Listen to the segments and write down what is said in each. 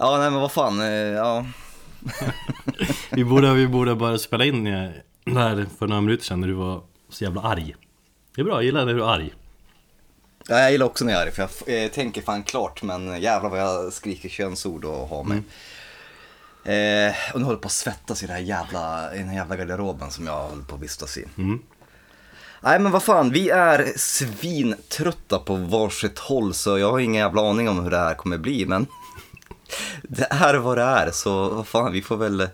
Ja, nej men vad fan, eh, ja. Vi borde, vi borde bara spela in eh, där för några minuter sedan när du var så jävla arg. Det är bra, jag gillar när du är arg. ja. Jag gillar också när jag är arg, för jag eh, tänker fan klart, men jävlar vad jag skriker könsord och har mig. Eh, och nu håller jag på att svettas i, det här jävla, i den här jävla garderoben som jag håller på att vistas i. Mm. Nej men vad fan, vi är svintrötta på varsitt håll så jag har ingen jävla aning om hur det här kommer bli men det är vad det är så vad fan vi får väl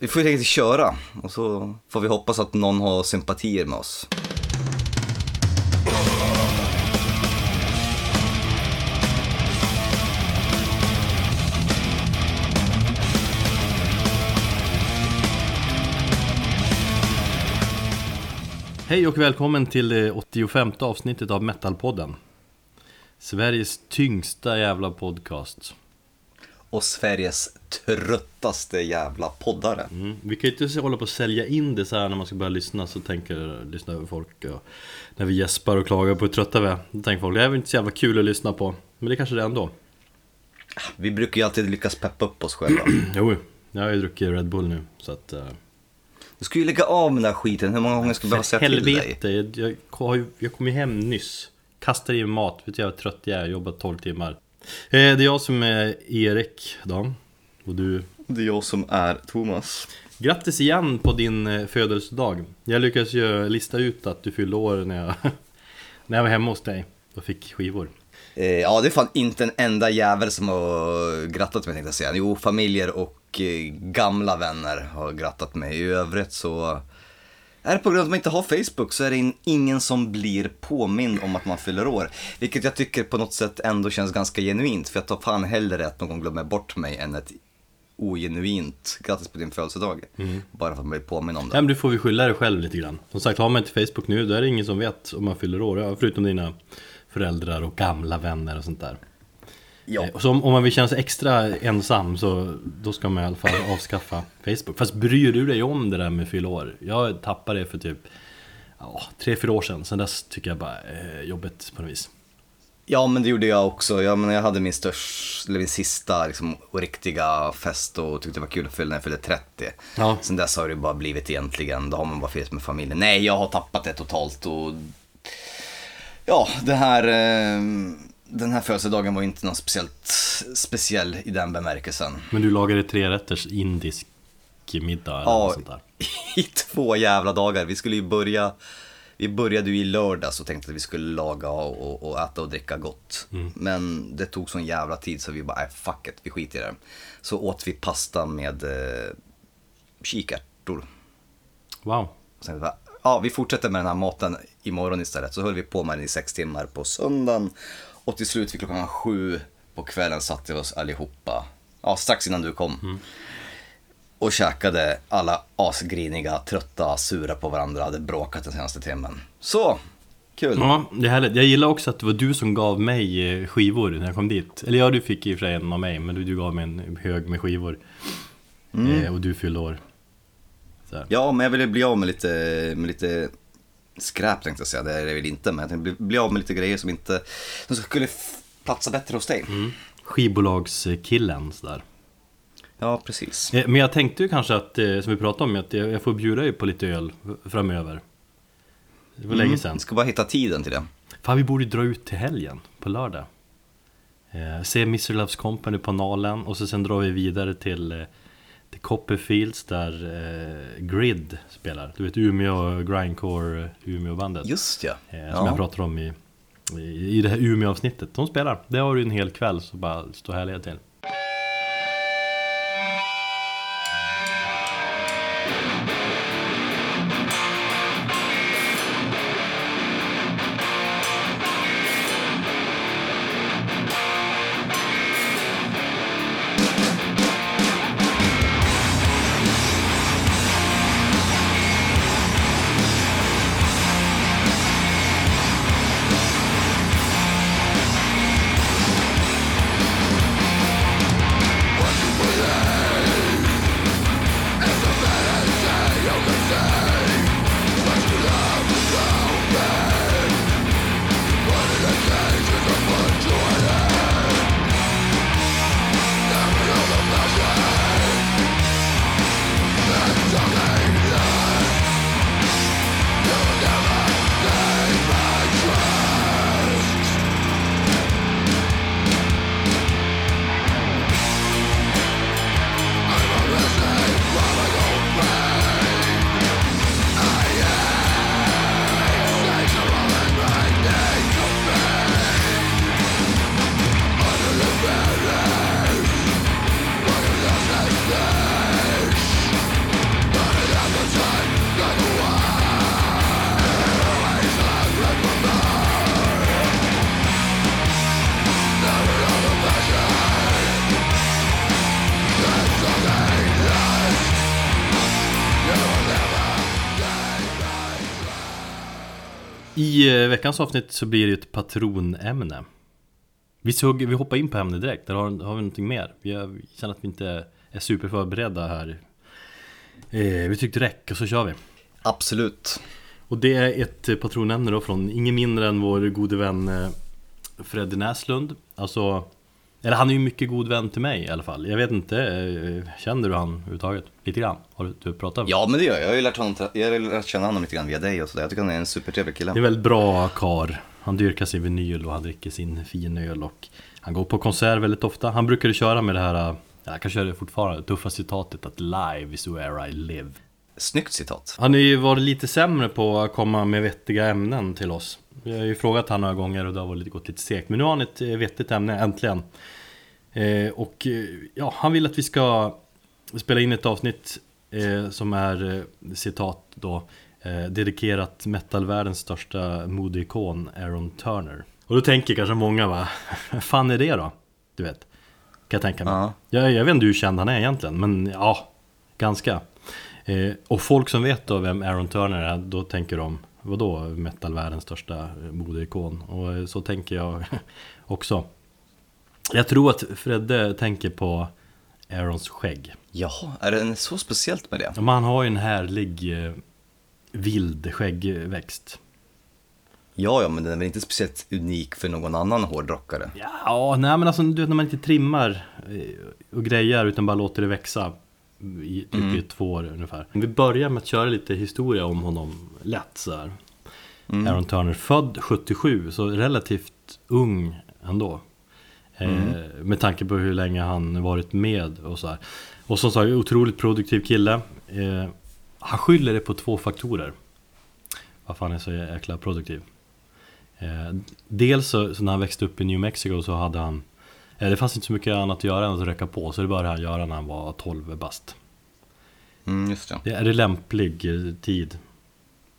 vi får helt enkelt köra och så får vi hoppas att någon har sympatier med oss. Hej och välkommen till det 85 avsnittet av Metalpodden. Sveriges tyngsta jävla podcast. Och Sveriges tröttaste jävla poddare. Mm. Vi kan ju inte hålla på att sälja in det så här när man ska börja lyssna så tänker lyssna folk och när vi gäspar och klagar på hur trötta vi är. Då tänker folk det är väl inte så jävla kul att lyssna på. Men det kanske det är ändå. Vi brukar ju alltid lyckas peppa upp oss själva. Jo, jag har ju druckit Red Bull nu så att... eh, Du ska ju lägga av med den här skiten, hur många gånger ska vi behöva säga till dig? helvete, jag, jag, jag kom ju hem nyss Kastade i mig mat, vet du hur trött jag är, jag jobbat 12 timmar Det är jag som är Erik Dan Och du Det är jag som är Thomas. Grattis igen på din eh, födelsedag Jag lyckades ju lista ut att du fyllde år när jag När jag var hemma hos dig och fick skivor Eh, ja, det är fan inte en enda jävel som har grattat mig tänkte jag säga. Jo, familjer och eh, gamla vänner har grattat mig. I övrigt så är det på grund av att man inte har Facebook så är det in, ingen som blir påmind om att man fyller år. Vilket jag tycker på något sätt ändå känns ganska genuint. För jag tar fan hellre att någon glömmer bort mig än ett ogenuint grattis på din födelsedag. Bara för att man blir påmind om det. Ja men du får vi skylla dig själv lite grann Som sagt, har man inte Facebook nu då är det ingen som vet om man fyller år Förutom dina föräldrar och gamla vänner och sånt där Ja. Så om, om man vill känna sig extra ensam så då ska man i alla fall avskaffa Facebook. Fast bryr du dig om det där med fylla år? Jag tappade det för typ ja, tre, fyra år sedan. Sen dess tycker jag bara eh, jobbigt på något vis. Ja, men det gjorde jag också. Jag, men jag hade min största, eller min sista liksom, riktiga fest och tyckte det var kul att fylla när jag fyllde 30. Ja. Sen dess har det bara blivit egentligen, då har man bara firat med familjen. Nej, jag har tappat det totalt och ja, det här, eh, den här födelsedagen var inte någon speciellt speciell i den bemärkelsen. Men du lagade tre rätters indisk middag eller Ja. något sånt där. I två jävla dagar. Vi skulle ju börja, vi började ju i lördags och tänkte att vi skulle laga och, och äta och dricka gott. Men det tog sån jävla tid så vi bara, nej fuck it, vi skiter i det. Så åt vi pasta med eh, kikärtor. Wow. Sen ja, vi fortsätter med den här maten imorgon istället. Så höll vi på med den i sex timmar på söndagen. Och till slut vid klockan sju på kvällen satte vi oss allihopa, ja strax innan du kom. Och käkade alla asgriniga, trötta, sura på varandra, hade bråkat den senaste timmen. Så, kul. Ja, det är härligt. Jag gillar också att det var du som gav mig eh, skivor när jag kom dit. Eller ja, du fick i och för sig en av mig, men du, du gav mig en hög med skivor. Eh, och du fyllde år. Ja, men jag ville bli av med lite, med lite skräp tänkte jag säga. Det är det väl inte, men jag bli, av med lite grejer som inte, som skulle platsa bättre hos dig. Skivbolagskillen sådär. Ja, precis. Eh, Men jag tänkte ju kanske att, eh, som vi pratade om, att jag får bjuda dig på lite öl framöver. Det var länge sedan. Jag ska bara hitta tiden till det. Fan, vi borde dra ut till helgen, på lördag. Eh, se Mr. Loves Company på Nalen och så sen drar vi vidare till, eh, till Copperfields där eh, Grid spelar. Du vet Umeå Grindcore Umeå-bandet. Just ja. Eh, som jag pratade om i, i, i det här Umeå-avsnittet. De spelar. Det har du en hel kväll så bara stå härliga till. Veckans avsnitt så blir det ett patronämne. Vi, såg, vi hoppar in på ämnet direkt, eller har, har vi någonting mer? Vi, känner att vi inte är superförberedda här. Eh, vi tyckte räck och så kör vi. Absolut. Och det är ett patronämne då från ingen mindre än vår gode vän eh, Freddy Näslund. Alltså, eller han är ju mycket god vän till mig i alla fall. Jag vet inte, eh, känner du han överhuvudtaget? Lite grann? Har du, du pratat med Ja, men det gör jag. Jag har ju lärt, honom, jag har lärt känna honom lite grann via dig och sådär. Jag tycker han är en supertrevlig kille. Det är väldigt bra kar. Han dyrkar sin vinyl och han dricker sin finöl och han går på konsert väldigt ofta. Han brukade köra med det här, jag kan köra det fortfarande, tuffa citatet att live is where I live. Snyggt citat. Han har ju varit lite sämre på att komma med vettiga ämnen till oss. Vi har ju frågat han några gånger och det har varit lite, gått lite segt. Men nu har han ett eh, vettigt ämne, äntligen. Eh, och eh, ja, han vill att vi ska spela in ett avsnitt eh, som är eh, citat då eh, dedikerat metalvärldens största modeikon Aaron Turner. Och då tänker kanske många va, vad fan är det då? Du vet, kan jag tänka mig. Ja. Jag, jag vet inte hur känd han är egentligen, men ja, ganska. Och folk som vet då vem Aaron Turner är, då tänker de Vadå metalvärldens största modeikon? Och så tänker jag också. Jag tror att Fredde tänker på Aarons skägg. Jaha, är det så speciellt med det? Men han har ju en härlig eh, vild skäggväxt. Ja, ja, men den är väl inte speciellt unik för någon annan hårdrockare? Ja, nej men alltså du vet när man inte trimmar eh, och grejer utan bara låter det växa i typ Mm. i två år ungefär. Vi börjar med att köra lite historia om honom lätt så här. Mm. Aaron Turner, född 77, så relativt ung ändå. Mm. Eh, med tanke på hur länge han varit med och så här. Och som sagt, otroligt produktiv kille. Eh, han skyller det på två faktorer. Varför han är så jäkla produktiv. Eh, dels så, så när han växte upp i New Mexico så hade han eh, Det fanns inte så mycket annat att göra än att röka på så det började han göra när han var 12 bast. Mm, just det. Det är det lämplig eh, tid?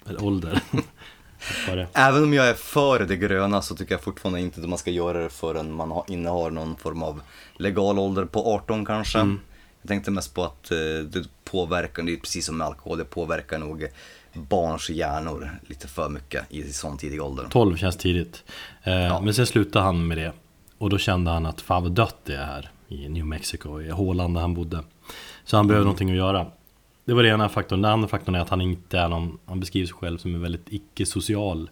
Eller ålder? Även om jag är för det gröna så tycker jag fortfarande inte att man ska göra det förrän man har, innehar någon form av legal ålder på 18 kanske. Mm. Jag tänkte mest på att eh, det påverkar, det är precis som med alkohol, det påverkar nog barns hjärnor lite för mycket i sån tidig ålder. 12 känns tidigt. Eh, Men sen slutade han med det. Och då kände han att fan vad dött det är här i New Mexico, i Håland där han bodde. Så han behövde någonting att göra. Det var det ena faktorn. Den andra faktorn är att han inte är någon, han beskriver sig själv som en väldigt icke-social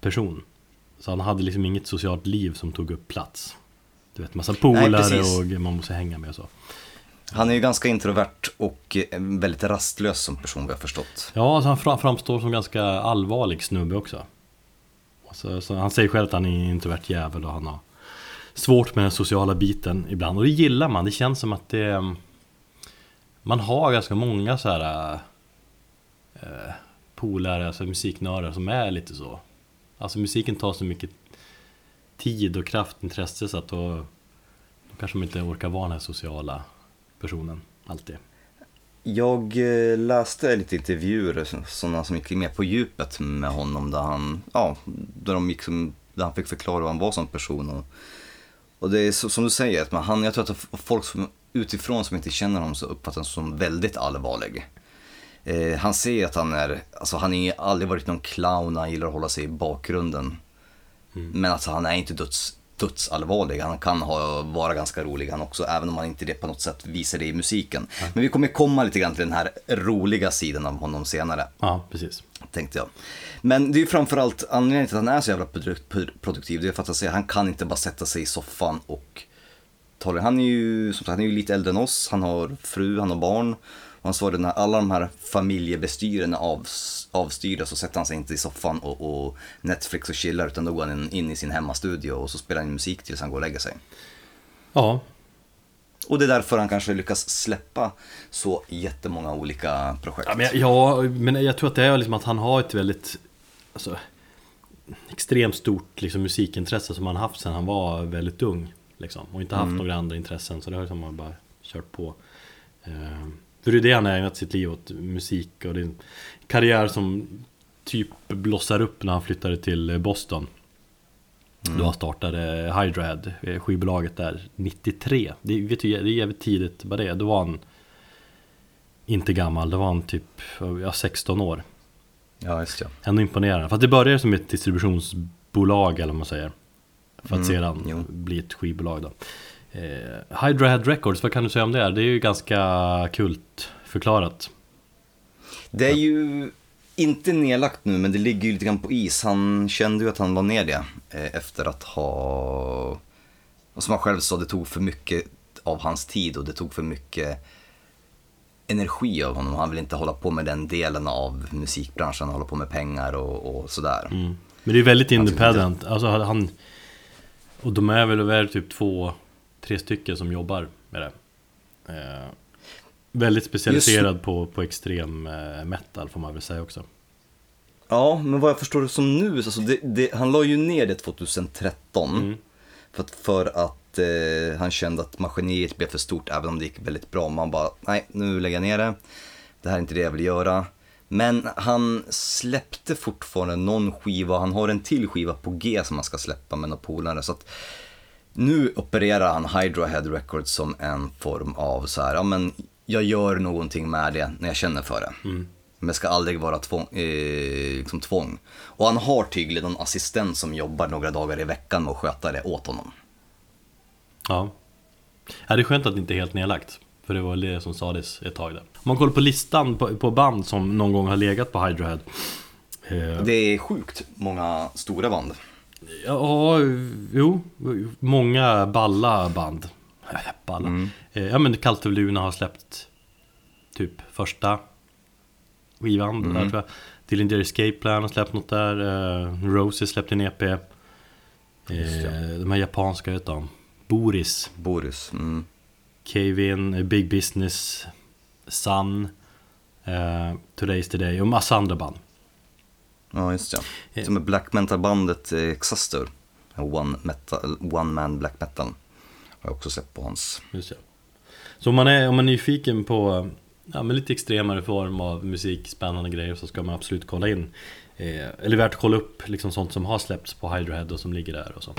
person. Så han hade liksom inget socialt liv som tog upp plats. Du vet, massa polare och man måste hänga med och så. Han är ju ganska introvert och eh, väldigt rastlös som person jag har förstått. Ja, alltså han fram- framstår som ganska allvarlig snubbe också. Alltså, så han säger själv att han är en introvert jävel och han har svårt med den sociala biten ibland. Och det gillar man, det känns som att det... Ehm, man har ganska många så här... Eh, polare, alltså musiknördar som är lite så. Alltså musiken tar så mycket tid och kraft, intresse så att då, då kanske man inte orkar vara den här sociala personen alltid. Jag eh, läste lite intervjuer, sådana som gick mer på djupet med honom där han, ja, där, de gick som, där han fick förklara vad han var som person. Och, och det är så, som du säger, att man, han, jag tror att folk som utifrån som inte känner honom så uppfattar honom som väldigt allvarlig. Eh, han säger att han är, alltså han har aldrig varit någon clown, han gillar att hålla sig i bakgrunden. Men alltså han är inte döds, dödsallvarlig, han kan ha, vara ganska rolig han också, även om han inte det på något sätt visar det i musiken. Men vi kommer komma lite grann till den här roliga sidan av honom senare, Ja, precis tänkte jag. Men det är ju framförallt anledningen till att han är så jävla produktiv, det är för att han säger, han kan inte bara sätta sig i soffan och ta det. Han är ju, som sagt, han är ju lite äldre än oss, han har fru, han har barn. Och han svarade när alla de här familjebestyren är av, avstyrda så sätter han sig inte i soffan och, och Netflix och chillar utan då går han in i sin hemmastudio och så spelar han musik tills han går och lägger sig. Ja, och det är därför han kanske lyckas släppa så jättemånga olika projekt. Ja men, jag, ja, men jag tror att det är liksom att han har ett väldigt alltså, extremt stort liksom, musikintresse som han haft sedan han var väldigt ung. Liksom, och inte haft Mm. några andra intressen så det har liksom han bara kört på. Eh, för det är det han ägnat sitt liv åt, musik och det är en karriär som typ blossar upp när han flyttade till Boston. Då han startade Hydrad, eh, skivbolaget där, 93. Det, vet du, det är jävligt tidigt, bara det. Då var han inte gammal, då var han typ ja, 16 år. Ja, just ja. Ändå imponerande. Fast det började som ett distributionsbolag eller vad man säger. För att Mm, sedan jo. bli ett skivbolag då. Eh, Hydra Head Records, vad kan du säga om det? Det är ju ganska kult förklarat. Det är ju inte nedlagt nu, men det ligger ju lite grann på is. Han kände ju att han la ner det eh, efter att ha... Och som han själv sa, det tog för mycket av hans tid och det tog för mycket energi av honom. Han vill inte hålla på med den delen av musikbranschen, hålla på med pengar och, och sådär. Mm. Men det är väldigt tyckte independent. Alltså han... Och de är väl väl typ två, tre stycken som jobbar med det. Väldigt specialiserad på, på extrem eh, metal får man väl säga också. Ja, men vad jag förstår det som nu, alltså det, det, han la ju ner det 2013. Mm. För att, för att eh, han kände att maskineriet blev för stort även om det gick väldigt bra. Man bara, nej nu lägger jag ner det. Det här är inte det jag vill göra. Men han släppte fortfarande någon skiva, han har en till skiva på G som han ska släppa med några polare. Så att nu opererar han Hydra Head Records som en form av så här, ja men jag gör någonting med det när jag känner för det. Men det ska aldrig vara tvång, eh, liksom tvång. Och han har tydligen en assistent som jobbar några dagar i veckan med att sköta det åt honom. Ja. ja. Det är skönt att det inte är helt nedlagt. För det var det som sades ett tag där. Om man kollar på listan på, på band som någon gång har legat på Hydra Head. Eh, Det är sjukt många stora band. Ja, jo. Många balla band. Balla. Eh, Ja men Cult of Luna har släppt typ första skivan där tror jag. Dillinger Escape Plan har släppt något där. Eh, Roses släppte en EP. Eh, de här japanska vet de. Boris. Boris. Mm. Cave In, eh, Big Business, Sun, eh, Today's Today och massa andra band. Ja, just det. Eh. Som är black metal-bandet Exastor. One, metal, one man black metal. Har jag också sett på hans. Just det. Så om man är, om man är nyfiken på ja, men lite extremare form av musik, spännande grejer så ska man absolut kolla in. Eh, eller värt att kolla upp liksom sånt som har släppts på Hydrohead och som ligger där och så.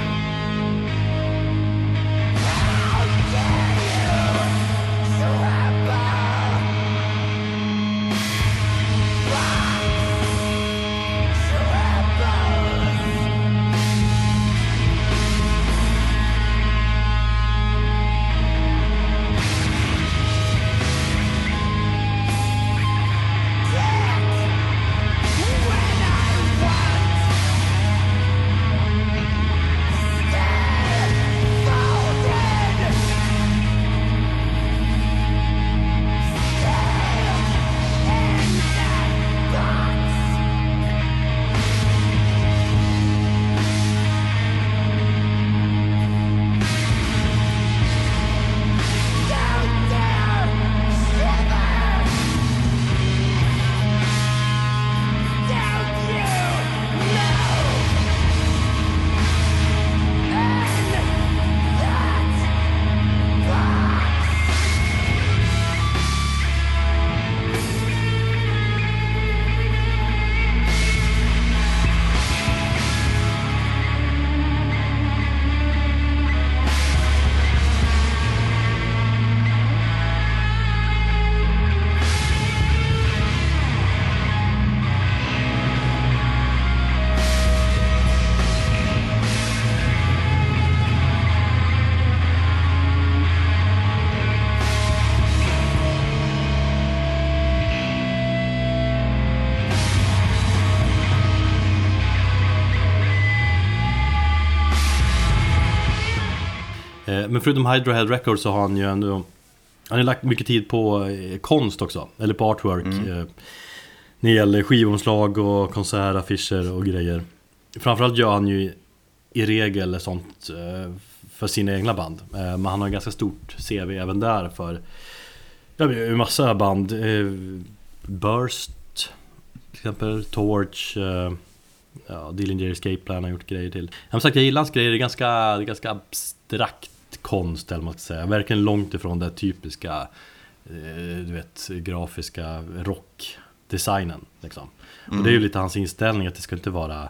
Men förutom Hydra Head Records så har han ju ändå Han har lagt mycket tid på eh, konst också, eller på artwork eh, När det gäller skivomslag och konsertaffischer och grejer. Framförallt gör han ju i regel sånt eh, för sina egna band Men han har ganska stort CV även där för Ja, massa band Burst till exempel, Torch Ja, Dillinger Escape Plan har gjort grejer till. Jag har sagt, jag gillar hans grejer, det är ganska, det är ganska abstrakt konst eller man ska säga Verkligen långt ifrån det typiska eh, Du vet, grafiska rockdesignen liksom. Och det är ju lite hans inställning att det ska inte vara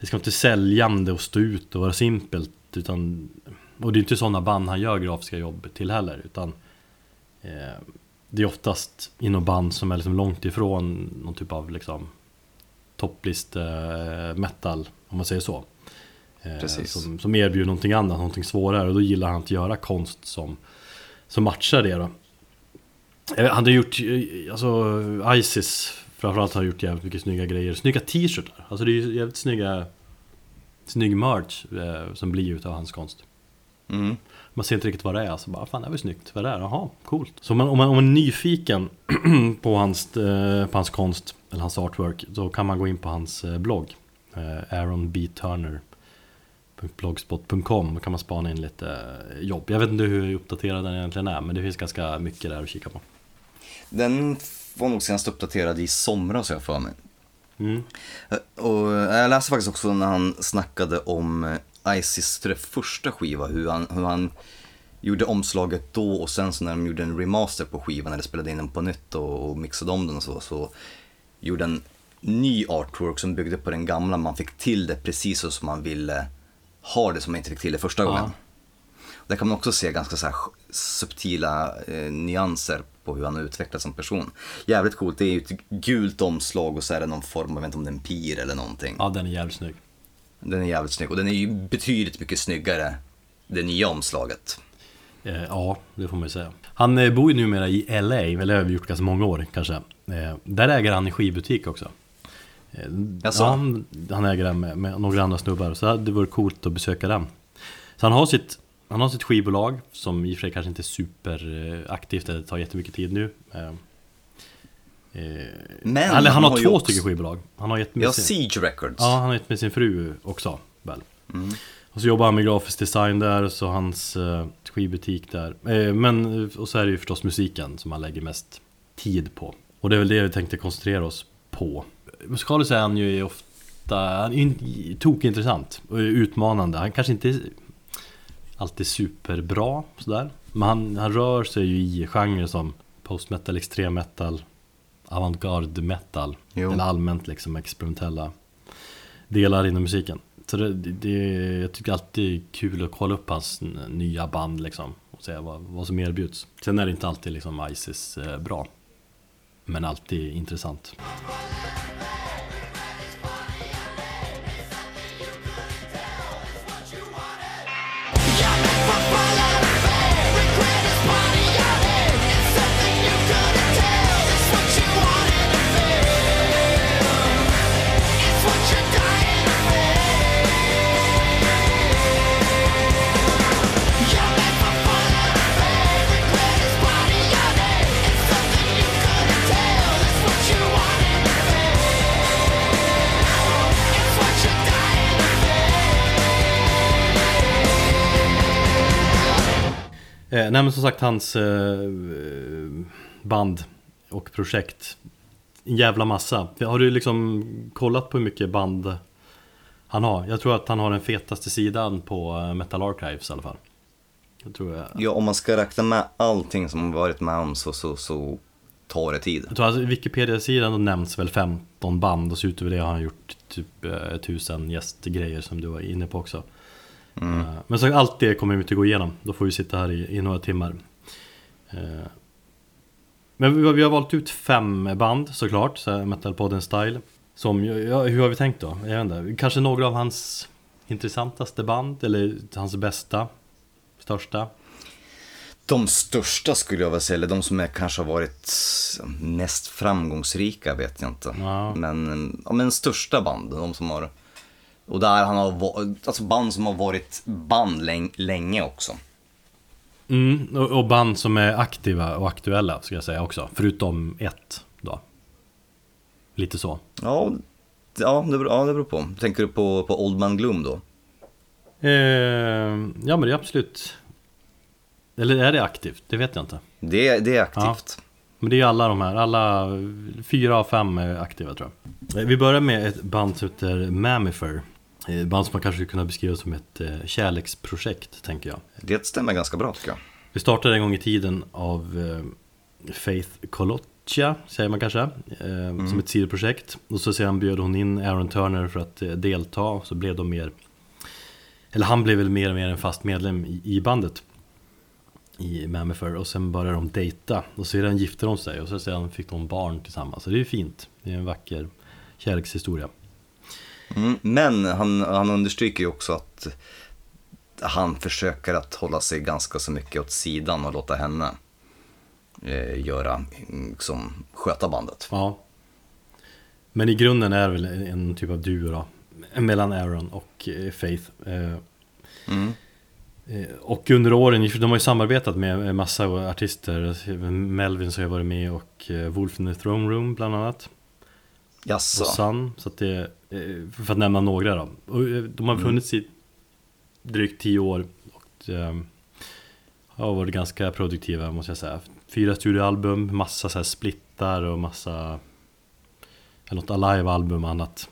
Det ska inte säljande och stå ut och vara simpelt utan Och det är inte sådana band han gör grafiska jobb till heller utan eh, Det är oftast inom band som är liksom långt ifrån någon typ av liksom topplist eh, metal, om man säger så. Eh, Precis. Som, som erbjuder någonting annat, någonting svårare. Och då gillar han att göra konst som, som matchar det då. Eh, Han har gjort, eh, alltså Isis framförallt har gjort jävligt mycket snygga grejer. Snygga t-shirtar. Alltså det är ju jävligt snygga, snygg merch eh, som blir utav hans konst. Mm. Man ser inte riktigt vad det är, så bara fan det är väl snyggt, vad är det är? Jaha, coolt. Så om man, om man, om man är nyfiken på hans, eh, på hans konst, eller hans artwork, då kan man gå in på hans eh, blogg. Eh, aaronbturner.blogspot.com Då kan man spana in lite eh, jobb. Jag vet inte hur uppdaterad den egentligen är, men det finns ganska mycket där att kika på. Den var nog senast uppdaterad i somras jag för mig. Mm. Och jag läste faktiskt också när han snackade om eh, Isis första skiva, hur han, hur han gjorde omslaget då och sen så när de gjorde en remaster på skivan, eller spelade in den på nytt och, och mixade om den och så, så gjorde en ny artwork som byggde på den gamla, man fick till det precis så som man ville ha det som man inte fick till det första Ja. gången. Där kan man också se ganska så subtila eh, nyanser på hur han har utvecklats som person. Jävligt coolt, det är ju ett gult omslag och så är det någon form, jag vet inte om det är en pir eller någonting. Ja, den är jävligt snygg. Den är jävligt snygg och den är ju betydligt mycket snyggare, det nya omslaget. Eh, ja, det får man ju säga. Han eh, bor ju numera i LA, eller har gjort ganska många år kanske. Eh, där äger han en skivbutik också. Ja, han, han äger den med, med några andra snubbar, så det varit coolt att besöka den. Så han har sitt, han har sitt skivbolag, som i och för sig kanske inte är superaktivt, eller tar jättemycket tid nu. Eh, eh, Men eller han har har två stycken skivbolag. Han har ett med Ja, sin, Siege Records. Ja, han har ett med sin fru också, väl. Mm. Och så jobbar han med grafisk design där, och så hans eh, skivbutik där. Eh, men, och så är det ju förstås musiken som han lägger mest tid på. Och det är väl det vi tänkte koncentrera oss på. Musikaliskt är han ju ofta, han är tokintressant och utmanande. Han kanske inte är alltid superbra sådär. Men han, han rör sig ju i genrer som post metal, extrem metal, avantgarde metal. Jo. Eller allmänt liksom experimentella delar inom musiken. Så det, det, jag tycker alltid det är kul att kolla upp hans nya band liksom. Och se vad, vad som erbjuds. Sen är det inte alltid liksom Isis eh, bra. Men alltid intressant. Nej men som sagt hans eh, band och projekt. En jävla massa. Har du liksom kollat på hur mycket band han har? Jag tror att han har den fetaste sidan på eh, Metal Archives i alla fall. Jag tror jag. Ja, om man ska räkna med allting som har varit med om så, så, så tar det tid. Jag tror alltså Wikipedia-sidan nämns väl 15 band och så utöver det har han gjort typ eh, tusen gästgrejer som du var inne på också. Mm. Men så allt det kommer vi inte gå igenom, då får vi sitta här i, i några timmar. Eh, Men vi, har- vi har valt ut fem band såklart, så Metalpodden style. Som, ja, hur har vi tänkt då? Jag vet inte. Kanske några av hans intressantaste band, eller hans bästa, största. De största skulle jag vilja säga, eller de som är, kanske har varit mest framgångsrika vet jag inte. Ja. Men, ja, men största band, de som har... Och där han har varit, alltså band som har varit band läng, länge också. Mm, och, band som är aktiva och aktuella ska jag säga också. Förutom ett då. Lite så. Ja, ja, det, beror, ja det beror på. Tänker du på, på Old Man Gloom då? Eh, ja men det är absolut Eller är det aktivt? Det vet jag inte Det, det är aktivt. Men det är alla de här, alla fyra av fem är aktiva tror jag Eh, Vi börjar med ett band som heter Mammifer band som man kanske skulle kunna beskriva som ett eh, kärleksprojekt tänker jag Det stämmer ganska bra tycker jag. Vi startade en gång i tiden av eh, Faith Coloccia, säger man kanske, eh, som ett sidoprojekt. Och så sedan bjöd hon in Aaron Turner för att eh, delta, och så blev de mer, eller han blev väl mer och mer en fast medlem i, bandet. I Mammifer, och sen började de dejta. Och sedan gifte de sig, och så sedan fick de barn tillsammans. Så det är ju fint, det är en vacker kärlekshistoria. Mm, men han, han understryker ju också att han försöker att hålla sig ganska så mycket åt sidan och låta henne eh, göra, liksom, sköta bandet. Ja. Men i grunden är det väl en typ av duo då. Mellan Aaron och eh, Faith. Eh, Mm. eh, Och under åren, de har ju samarbetat med en massa artister. Melvin har varit med och eh, Wolf in the Throne Room bland annat. Jaså? och Sun. Så att det, eh, för att nämna några då. Eh, de har funnits i drygt tio år. Och eh, har varit ganska produktiva måste jag säga. Fyra studioalbum, massa så splittar och massa något alive-album och annat.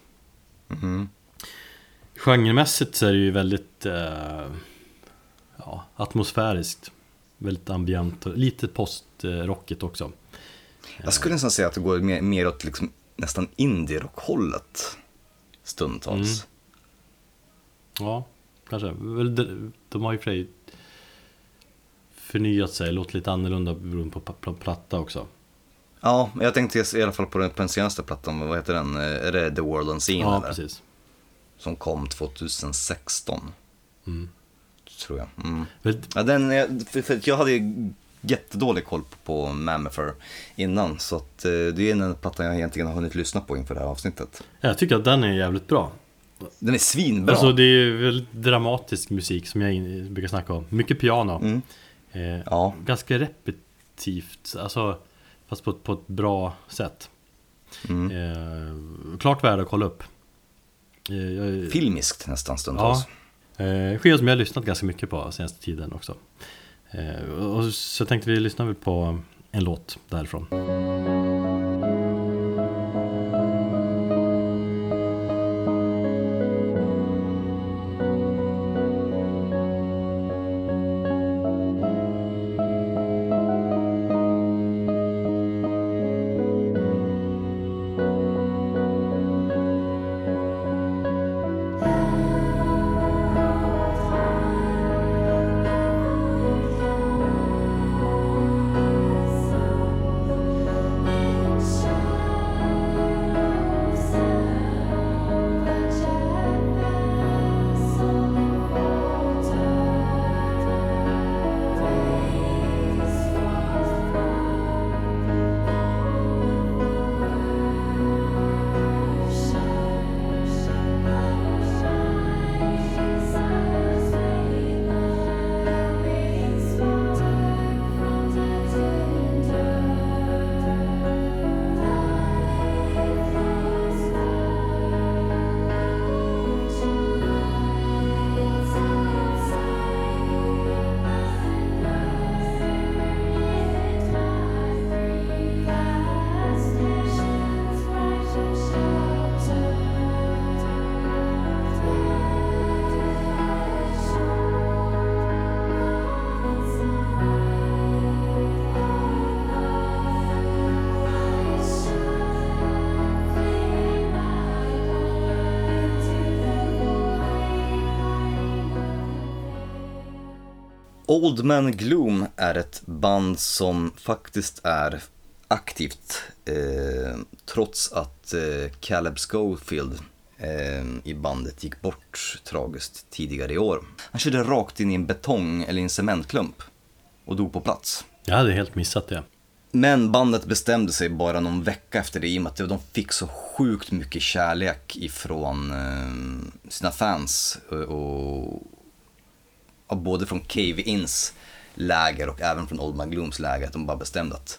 Mhm. Genremässigt så är det ju väldigt eh, ja, atmosfäriskt. Väldigt ambient och lite postrockigt också. Jag skulle nästan säga att det går mer, mer åt liksom, nästan indie-rock-hållet stundtals. Ja, kanske. De, de har ju för sig förnyat sig, låtit lite annorlunda beroende på pl- platta också. Ja, jag tänkte i alla fall på den, på den senaste plattan, vad heter den? Är det The World Unseen Ja, eller? precis. Som kom 2016, Mm. tror jag. Mm. Ja, den, för, för jag hade ju jättedålig koll på Mammofer innan, så att, eh, det är en platta jag egentligen har hunnit lyssna på inför det här avsnittet. jag tycker att den är jävligt bra. Den är svinbra. Alltså det är väldigt dramatisk musik som jag brukar snacka om. Mycket piano. Mm. Eh, Ja. Ganska repetitivt, alltså, fast på, ett- på ett bra sätt. Mm. Eh, klart värd att kolla upp. Eh, jag, Filmiskt nästan stundtals. Eh, skiva som jag har lyssnat ganska mycket på senaste tiden också. Eh, och så tänkte vi lyssna på en låt därifrån. Old Man Gloom är ett band som faktiskt är aktivt eh, trots att eh, Caleb Schofield eh, i bandet gick bort tragiskt tidigare i år. Han körde rakt in i en betong eller en cementklump och dog på plats. Jag hade helt missat det. Men bandet bestämde sig bara någon vecka efter det i och med att de fick så sjukt mycket kärlek ifrån eh, sina fans. Och, och, och både från Cave Ins läger och även från Old Man Glooms läger. Att de bara bestämde att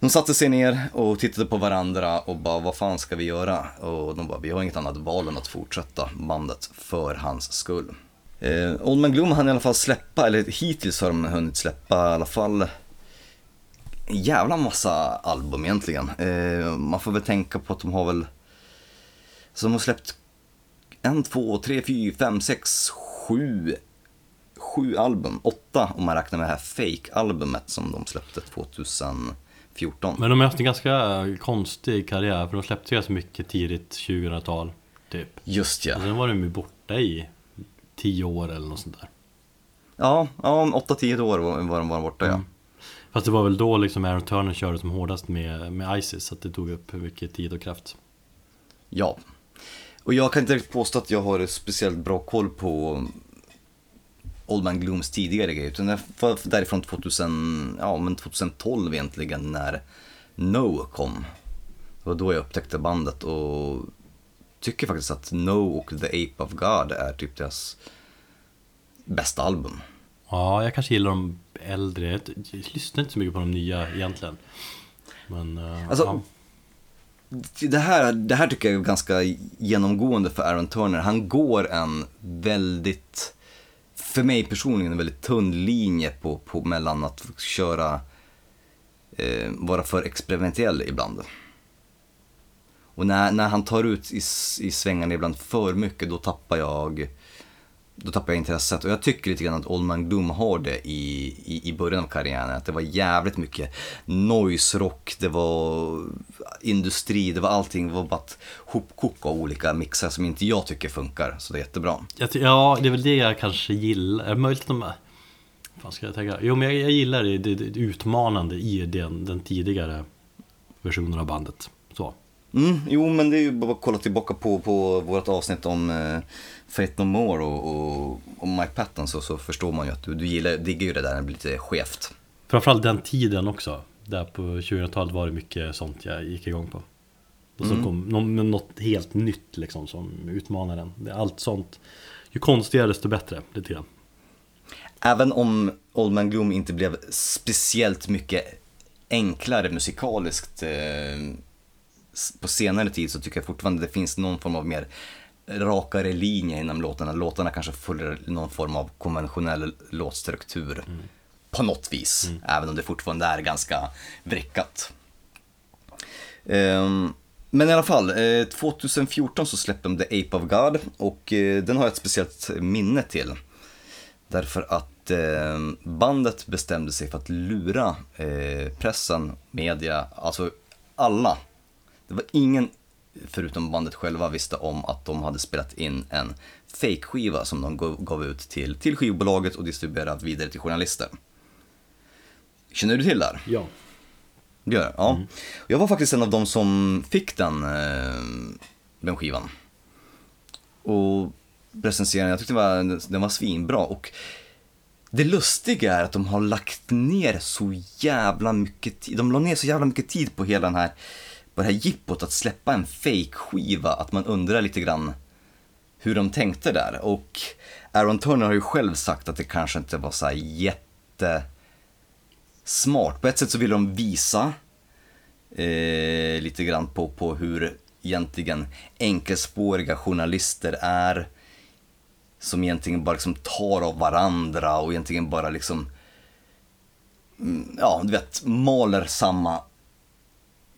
de satte sig ner och tittade på varandra och bara vad fan ska vi göra? Och de bara vi har inget annat val än att fortsätta bandet för hans skull. Eh, Old Man Gloom hann i alla fall släppa, eller hittills har de hunnit släppa i alla fall en jävla massa album egentligen. Eh, man får väl tänka på att de har väl, så de har släppt en, två, tre, fyra, fem, sex, sju, sju album. Åtta om man räknar med det här Fake-albumet som de släppte 2014. Men de har haft en ganska konstig karriär för de släppte så mycket tidigt 2000-tal. Typ. Just ja. Och sen var de ju borta i 10 år eller något sånt där. Ja, ja om åtta, tio år var, var de var borta ja. Mm. Fast det var väl då liksom Aaron Turner körde som hårdast med, med Isis så att det tog upp mycket tid och kraft. Ja. Och jag kan inte riktigt påstå att jag har speciellt bra koll på Old Man Glooms tidigare grejer. Utan det var därifrån 2000, ja, men 2012 egentligen när No kom. Det var då jag upptäckte bandet och tycker faktiskt att No och The Ape of God är typ deras bästa album. Ja, jag kanske gillar de äldre. Jag lyssnar inte så mycket på de nya egentligen. Men, uh, Alltså, ja. Det här, det här tycker jag är ganska genomgående för Aaron Turner. Han går en väldigt, för mig personligen, en väldigt tunn linje på, på mellan att köra, eh, vara för experimentell ibland. Och när, när han tar ut i, i svängarna ibland för mycket, då tappar jag då tappar jag intresset. Och jag tycker lite grann att Old Man Gloom har det i, i, i början av karriären. Att det var jävligt mycket noise rock, det var industri, det var allting. Det var bara ett hopkok av olika mixar som inte jag tycker funkar. Så det är jättebra. Ja, det är väl det jag kanske gillar. Möjligt de... Vad ska jag tänka? Jo, men jag, jag gillar det, det, det utmanande i den, den tidigare versionen av bandet. Så. Mm, jo, men det är ju bara att kolla tillbaka på, på vårt avsnitt om eh, Fate No More och, och, och Mike Patton så, så förstår man ju att du, du gillar, diggar ju det där när det blir lite skevt. Framförallt den tiden också. Där på 2000-talet var det mycket sånt jag gick igång på. Och så kom någon, med något helt nytt liksom som utmanade den. Allt sånt. Ju konstigare desto bättre, lite grann. Även om Old Man Gloom inte blev speciellt mycket enklare musikaliskt eh, på senare tid så tycker jag fortfarande det finns någon form av mer rakare linje inom låtarna. Låtarna kanske följer någon form av konventionell låtstruktur på något vis. Även om det fortfarande är ganska vrickat. Ehm, men i alla fall, eh, 2014 så släppte de The Ape of God och eh, den har jag ett speciellt minne till. Därför att eh, bandet bestämde sig för att lura eh, pressen, media, alltså alla. Det var ingen, förutom bandet själva, visste om att de hade spelat in en fake-skiva som de gav, ut till, till skivbolaget och distribuerat vidare till journalister. Känner du till det här? Ja. Det gör jag, ja. Jag var faktiskt en av de som fick den, eh, den skivan. Och recenserade, jag tyckte den var, den var svinbra. Och det lustiga är att de har lagt ner så jävla mycket tid, de la ner så jävla mycket tid på hela den här, på det här jippot att släppa en fake-skiva, att man undrar lite grann hur de tänkte där. Och Aaron Turner har ju själv sagt att det kanske inte var så här jätte smart. På ett sätt så vill de visa eh, lite grann på, på hur egentligen enkelspåriga journalister är. Som egentligen bara liksom tar av varandra och egentligen bara liksom, mm, ja du vet, maler samma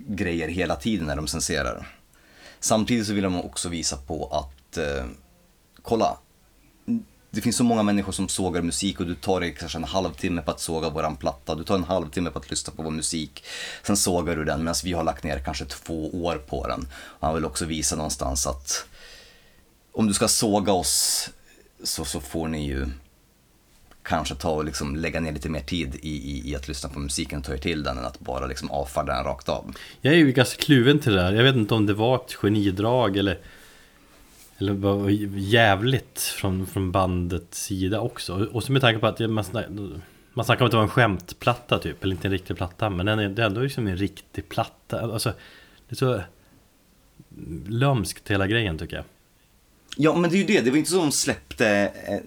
grejer hela tiden när de censerar. Samtidigt så vill de också visa på att, eh, kolla, det finns så många människor som sågar musik och du tar dig kanske en halvtimme på att såga våran platta. Du tar en halvtimme på att lyssna på vår musik. Sen sågar du den medan vi har lagt ner kanske två år på den. Och han vill också visa någonstans att om du ska såga oss så, så får ni ju kanske ta och liksom lägga ner lite mer tid i, i, i att lyssna på musiken och ta er till den än att bara liksom avfärda den rakt av. Jag är ju ganska kluven till det där. Jag vet inte om det var ett genidrag eller eller var jävligt från, från bandets sida också. Och så med tanke på att man, snack, man snackar om att det var en skämtplatta typ, eller inte en riktig platta, men den är, det är ändå liksom en riktig platta. Alltså, det är så lömskt hela grejen tycker jag. Ja, men det är ju det. Det var inte så att de släppte eh,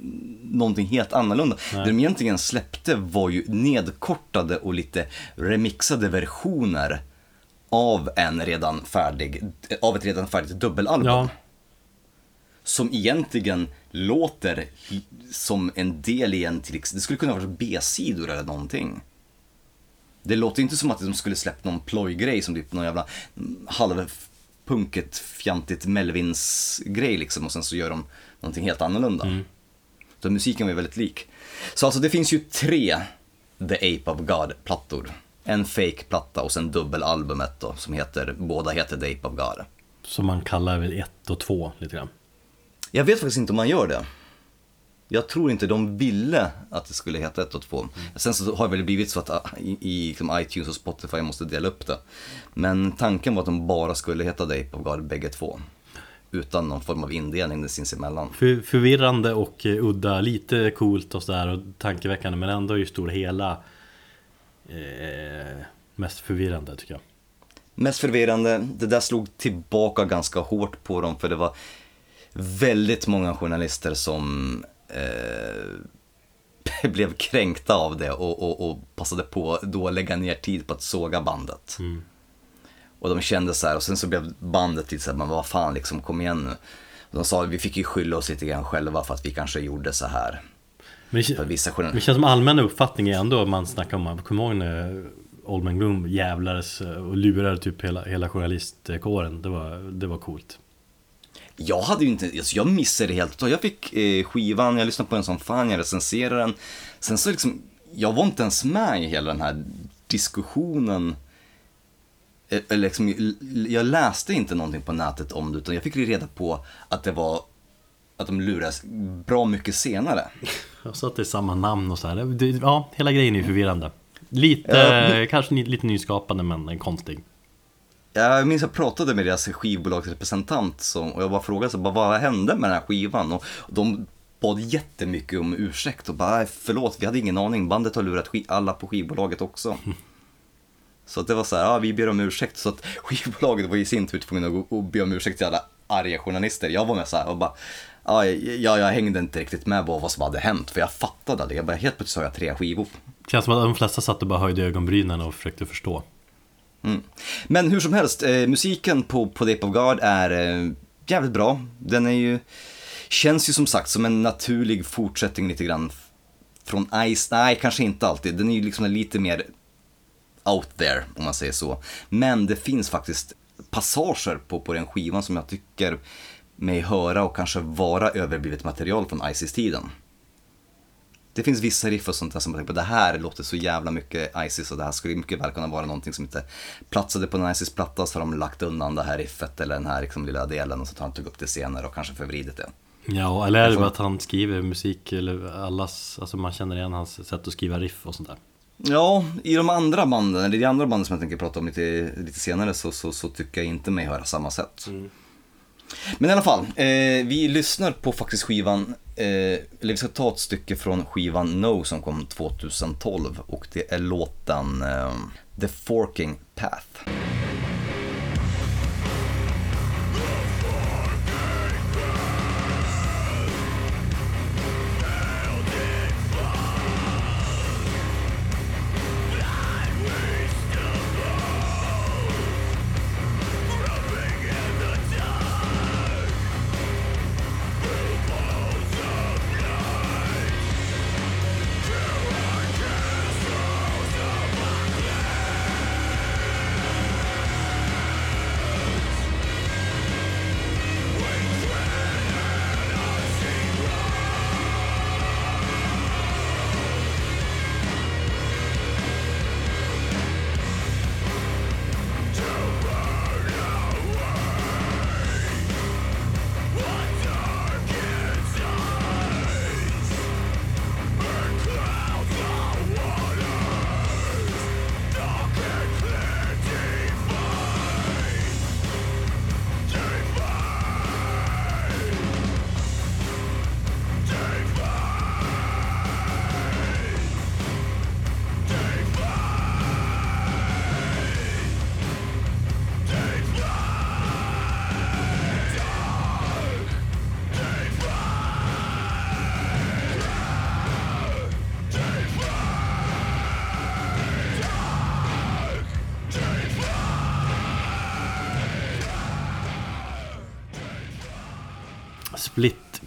någonting helt annorlunda. Nej. Det de egentligen släppte var ju nedkortade och lite remixade versioner av en redan färdig, av ett redan färdigt dubbelalbum. Ja, Som egentligen låter som en del i en till Det skulle kunna vara B-sidor eller någonting. Det låter inte som att de skulle släppt någon plojgrej som typ någon jävla mm, halvpunket, fjantigt Melvins-grej liksom och sen så gör de någonting helt annorlunda. Så musiken var ju väldigt lik. Så alltså det finns ju tre The Ape of God-plattor. En fake-platta och sen dubbelalbumet då som heter, båda heter The Ape of God. som man kallar väl ett och två lite grann. Jag vet faktiskt inte om man gör det. Jag tror inte de ville att det skulle heta 1 och 2. Sen så har det väl blivit så att ah, i, i liksom iTunes och Spotify måste dela upp det. Men tanken var att de bara skulle heta The Ape of God bägge två. utan någon form av indelning sinsemellan. För, förvirrande och eh, udda, lite coolt och sådär och tankeväckande men ändå i stor hela eh, mest förvirrande tycker jag. Mest förvirrande, det där slog tillbaka ganska hårt på dem för det var väldigt många journalister som eh, blev kränkta av det och, och, och, passade på då att lägga ner tid på att såga bandet. Mm. Och de kände så här, och sen så blev bandet lite så här, men vad fan liksom, kom igen nu. Och de sa, vi fick ju skylla oss lite grann själva för att vi kanske gjorde så här. Men det, vissa det känns som allmänna uppfattning är ändå, man snackar om, kommer ihåg när Oldman Gloom jävlades och lurade typ hela, hela journalistkåren. Det var, det var coolt. Jag hade ju inte, alltså jag missade det helt. Jag fick eh, skivan, jag lyssnade på den som fan, jag recenserade den. Sen så liksom, jag var inte ens med i hela den här diskussionen. Eh, eller liksom, jag läste inte någonting på nätet om det, utan jag fick reda på att det var att de lurades bra mycket senare. Jag sa att det är samma namn och så här. Ja, hela grejen är ju förvirrande. Lite, ja, kanske lite nyskapande men konstig. Jag minns jag pratade med deras skivbolagsrepresentant som, och jag bara frågade så bara, vad hände med den här skivan? Och de bad jättemycket om ursäkt och bara förlåt, vi hade ingen aning, bandet har lurat alla på skivbolaget också. Så att det var så här, ja, vi ber om ursäkt. Så att skivbolaget var i sin tur tvungna att be om ursäkt till alla arga journalister. Jag var med så här och bara, ja, jag, jag hängde inte riktigt med på vad som hade hänt, för jag fattade det. Jag bara, helt plötsligt har jag tre skivor. Det känns som att de flesta satt och bara höjde ögonbrynen och försökte förstå. Mm. Men hur som helst, eh, musiken på, på Ape of God är eh, jävligt bra. Den är ju, känns ju som sagt som en naturlig fortsättning lite grann från Ice, nej kanske inte alltid, den är ju liksom lite mer out there om man säger så. Men det finns faktiskt passager på, på den skivan som jag tycker mig höra och kanske vara överblivet material från Ices-tiden. Det finns vissa riff och sånt där som man tänker på, det här låter så jävla mycket Isis och det här skulle mycket väl kunna vara någonting som inte platsade på en Isis-platta så har de lagt undan det här riffet eller den här liksom lilla delen och så tar han tog upp det senare och kanske förvridit det. Ja, eller är det bara att han skriver musik eller allas, alltså man känner igen hans sätt att skriva riff och sånt där. Ja, i de andra banden, eller i de andra banden som jag tänker prata om lite, lite senare så, så, så tycker jag inte mig höra samma sätt. Mm. Men i alla fall, eh, vi lyssnar på faktiskt skivan, eh, eller vi ska ta ett stycke från skivan No som kom 2012 och det är låten eh, The Forking Path.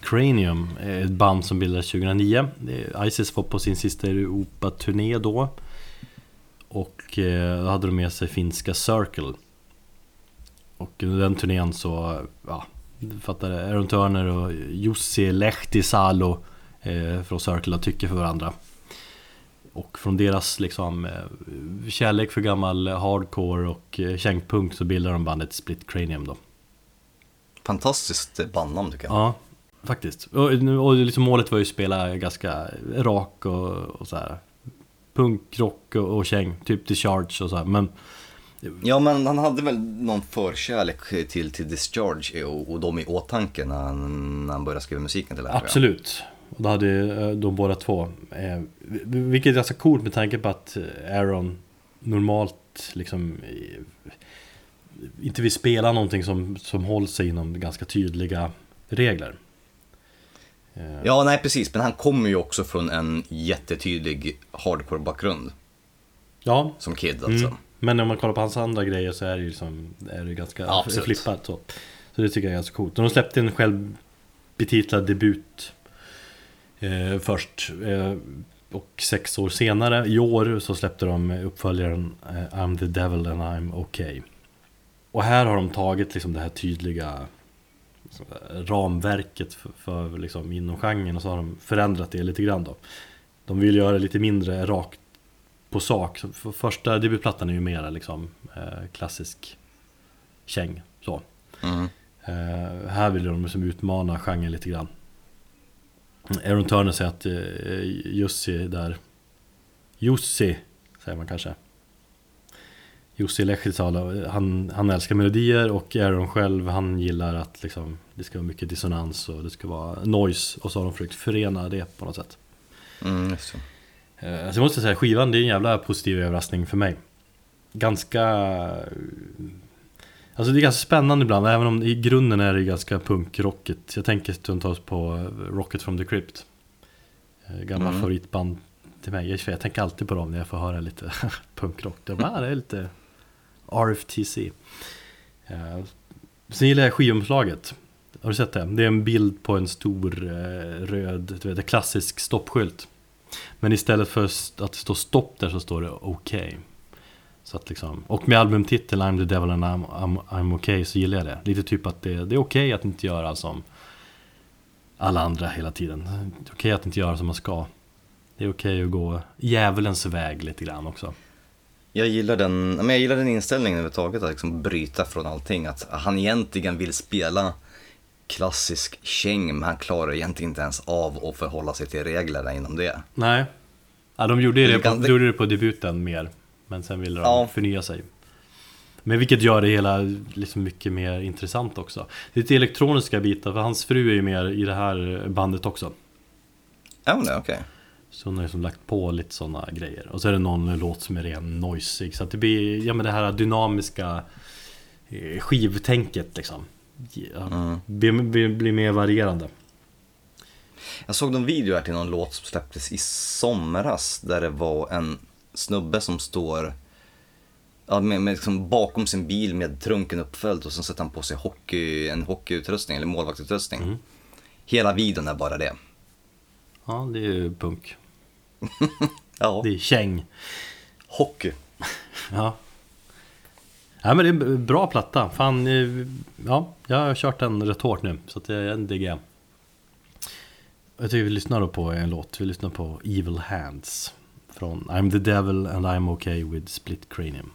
Cranium, ett band som bildades 2009. Isis var på sin sista Europa-turné då. Och eh, då hade de med sig finska Circle. Och under den turnén så, ja, fattade Aaron Turner och Jussi Lehtisalo eh, från Circle tycker för varandra. Och från deras liksom eh, kärlek för gammal hardcore och kängpunk så bildar de bandet Split Cranium då. Fantastiskt bandnamn tycker jag. Ja, faktiskt. Och, och liksom målet var ju att spela ganska rak och, och så här punk, rock och, och käng, typ The Charge och så här. Men Ja, men han hade väl någon förkärlek till, till Discharge och, och dem i åtanke när han, när han började skriva musiken till det här. Absolut. Och då hade eh, de båda två. Eh, vilket är ganska coolt med tanke på att Aaron normalt liksom eh, inte vill spela någonting som, som håller sig inom ganska tydliga regler. Ja, nej precis. Men han kommer ju också från en jättetydlig hardcore-bakgrund. Ja. Som kid alltså. Mm. Men om man kollar på hans andra grejer så är det ju liksom, är det ganska ja, flippat så. Så det tycker jag är ganska coolt. De släppte en självbetitlad debut eh, först. Eh, och sex år senare, i år, så släppte de uppföljaren eh, I'm the devil and I'm okay. Och här har de tagit liksom det här tydliga ramverket för, för liksom inom genren och så har de förändrat det lite grann då. De vill göra det lite mindre rakt på sak. För första debutplattan är ju mera liksom eh, klassisk käng så. Mm. Eh, här vill de liksom utmana genren lite grann. Aaron Turner säger att eh, Jussi där Jussi säger man kanske Jussi Lehtisalo, han, han älskar melodier och Aaron själv han gillar att liksom, det ska vara mycket dissonans och det ska vara noise och så har de försökt förena det på något sätt. Mm, just så. Eh, alltså jag måste säga, skivan det är en jävla positiv överraskning för mig. Ganska... Alltså det är ganska spännande ibland, även om i grunden är det ganska punkrockigt. Jag tänker stundtals på Rocket from the Crypt. Eh, gamla mm. favoritband till mig. Jag tänker alltid på dem när jag får höra lite punkrock. Det, bara, det är lite RFTC. Sen gillar jag skivomslaget. Har du sett det? Det är en bild på en stor eh, röd, du vet, klassisk stoppskylt. Men istället för att det står stopp där så står det OK. Så att liksom, och med albumtiteln I'm the devil and I'm, I'm, I'm okay så gillar jag det. Lite typ att det, det är okej okay att inte göra som alla andra hela tiden. Det är okej okay att inte göra som man ska. Det är okej okay att gå djävulens väg lite grann också. Jag gillar den, men jag gillar den inställningen överhuvudtaget, att liksom bryta från allting. Att han egentligen vill spela klassisk käng, men han klarar egentligen inte ens av att förhålla sig till reglerna inom det. Nej, ja, de gjorde det, på, de gjorde det på debuten mer, men sen ville de ja. förnya sig. Men vilket gör det hela liksom mycket mer intressant också. Lite elektroniska bitar, för hans fru är ju mer i det här bandet också. Ja, oh, okej. Okay. Så hon har liksom lagt på lite sådana grejer. Och så är det någon låt som är ren noisig. Så att det blir, ja men det här dynamiska eh, skivtänket liksom. Ja, mm. blir, blir, blir mer varierande. Jag såg någon video här till någon låt som släpptes i somras. Där det var en snubbe som står ja, med, med liksom bakom sin bil med trunken uppföljd och så sätter han på sig hockey, en hockeyutrustning eller målvaktsutrustning. Mm. Hela videon är bara det. Ja, det är ju punk. ja. Det är käng. Hockey. ja. Ja men det är en bra platta. Fan, eh, ja, jag har kört den rätt hårt nu. Så att det är en diggar jag. tycker vi lyssnar då på en låt. Vi lyssnar på Evil Hands. Från I'm the Devil and I'm okay with Split Cranium.